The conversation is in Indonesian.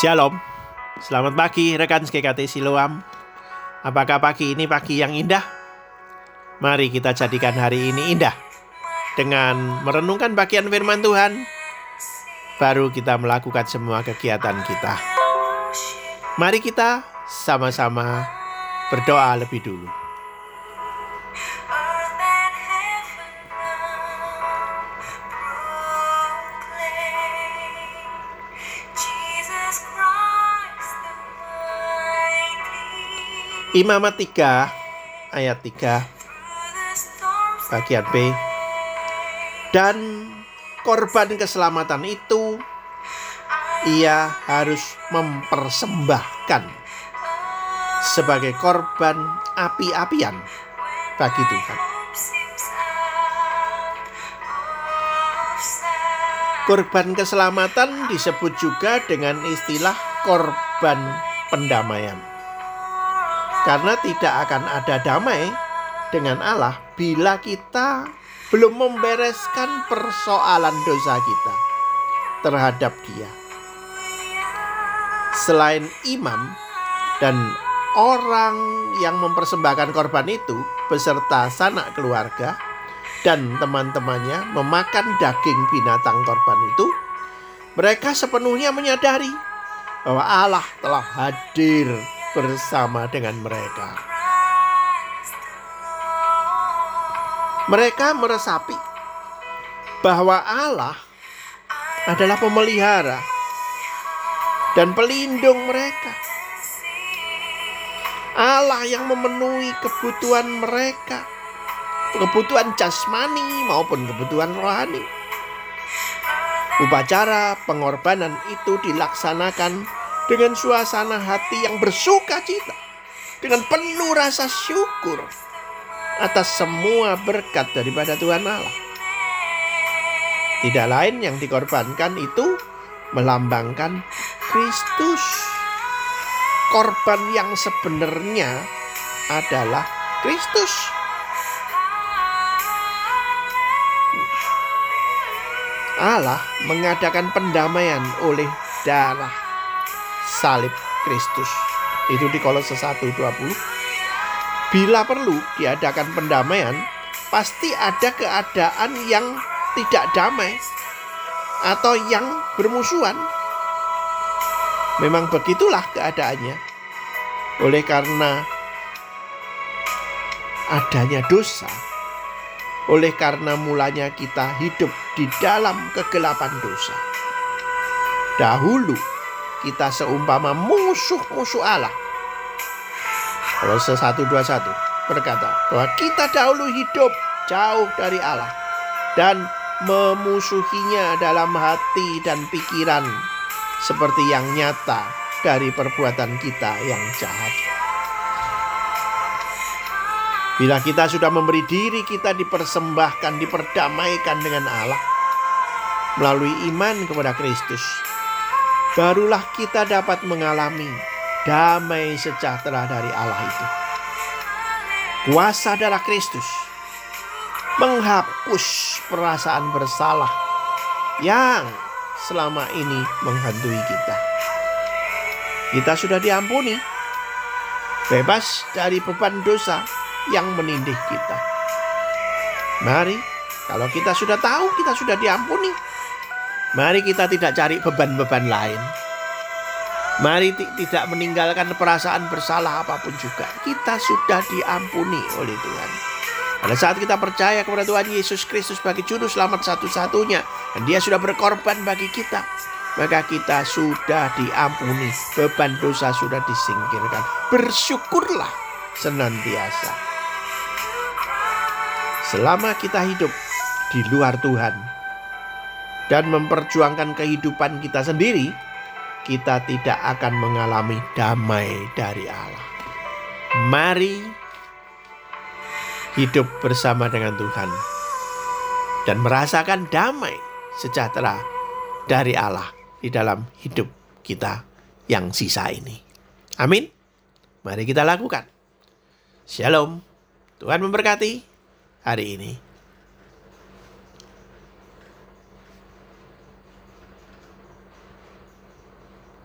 Shalom. Selamat pagi rekan SKKT Siloam. Apakah pagi ini pagi yang indah? Mari kita jadikan hari ini indah dengan merenungkan bagian firman Tuhan. Baru kita melakukan semua kegiatan kita. Mari kita sama-sama berdoa lebih dulu. Imamat 3 ayat 3 bagian B dan korban keselamatan itu ia harus mempersembahkan sebagai korban api-apian bagi Tuhan. Korban keselamatan disebut juga dengan istilah korban pendamaian. Karena tidak akan ada damai dengan Allah bila kita belum membereskan persoalan dosa kita terhadap Dia. Selain imam dan orang yang mempersembahkan korban itu beserta sanak keluarga dan teman-temannya memakan daging binatang korban itu, mereka sepenuhnya menyadari bahwa Allah telah hadir bersama dengan mereka. Mereka meresapi bahwa Allah adalah pemelihara dan pelindung mereka. Allah yang memenuhi kebutuhan mereka, kebutuhan jasmani maupun kebutuhan rohani. Upacara pengorbanan itu dilaksanakan dengan suasana hati yang bersuka cita, dengan penuh rasa syukur atas semua berkat daripada Tuhan Allah. Tidak lain yang dikorbankan itu melambangkan Kristus. Korban yang sebenarnya adalah Kristus. Allah mengadakan pendamaian oleh darah salib Kristus. Itu di Kolose 1:20. Bila perlu diadakan pendamaian, pasti ada keadaan yang tidak damai atau yang bermusuhan. Memang begitulah keadaannya. Oleh karena adanya dosa, oleh karena mulanya kita hidup di dalam kegelapan dosa. Dahulu kita seumpama musuh-musuh Allah. Kolose 121 berkata bahwa kita dahulu hidup jauh dari Allah dan memusuhinya dalam hati dan pikiran seperti yang nyata dari perbuatan kita yang jahat. Bila kita sudah memberi diri kita dipersembahkan, diperdamaikan dengan Allah melalui iman kepada Kristus, barulah kita dapat mengalami damai sejahtera dari Allah itu. Kuasa darah Kristus menghapus perasaan bersalah yang selama ini menghantui kita. Kita sudah diampuni, bebas dari beban dosa yang menindih kita. Mari, kalau kita sudah tahu kita sudah diampuni, Mari kita tidak cari beban-beban lain. Mari tidak meninggalkan perasaan bersalah apa pun juga. Kita sudah diampuni oleh Tuhan. Pada saat kita percaya kepada Tuhan Yesus Kristus sebagai juru selamat satu-satunya. Dan dia sudah berkorban bagi kita. Maka kita sudah diampuni. Beban dosa sudah disingkirkan. Bersyukurlah senantiasa. Selama kita hidup di luar Tuhan, dan memperjuangkan kehidupan kita sendiri, kita tidak akan mengalami damai dari Allah. Mari hidup bersama dengan Tuhan dan merasakan damai sejahtera dari Allah di dalam hidup kita yang sisa ini. Amin. Mari kita lakukan. Shalom. Tuhan memberkati hari ini.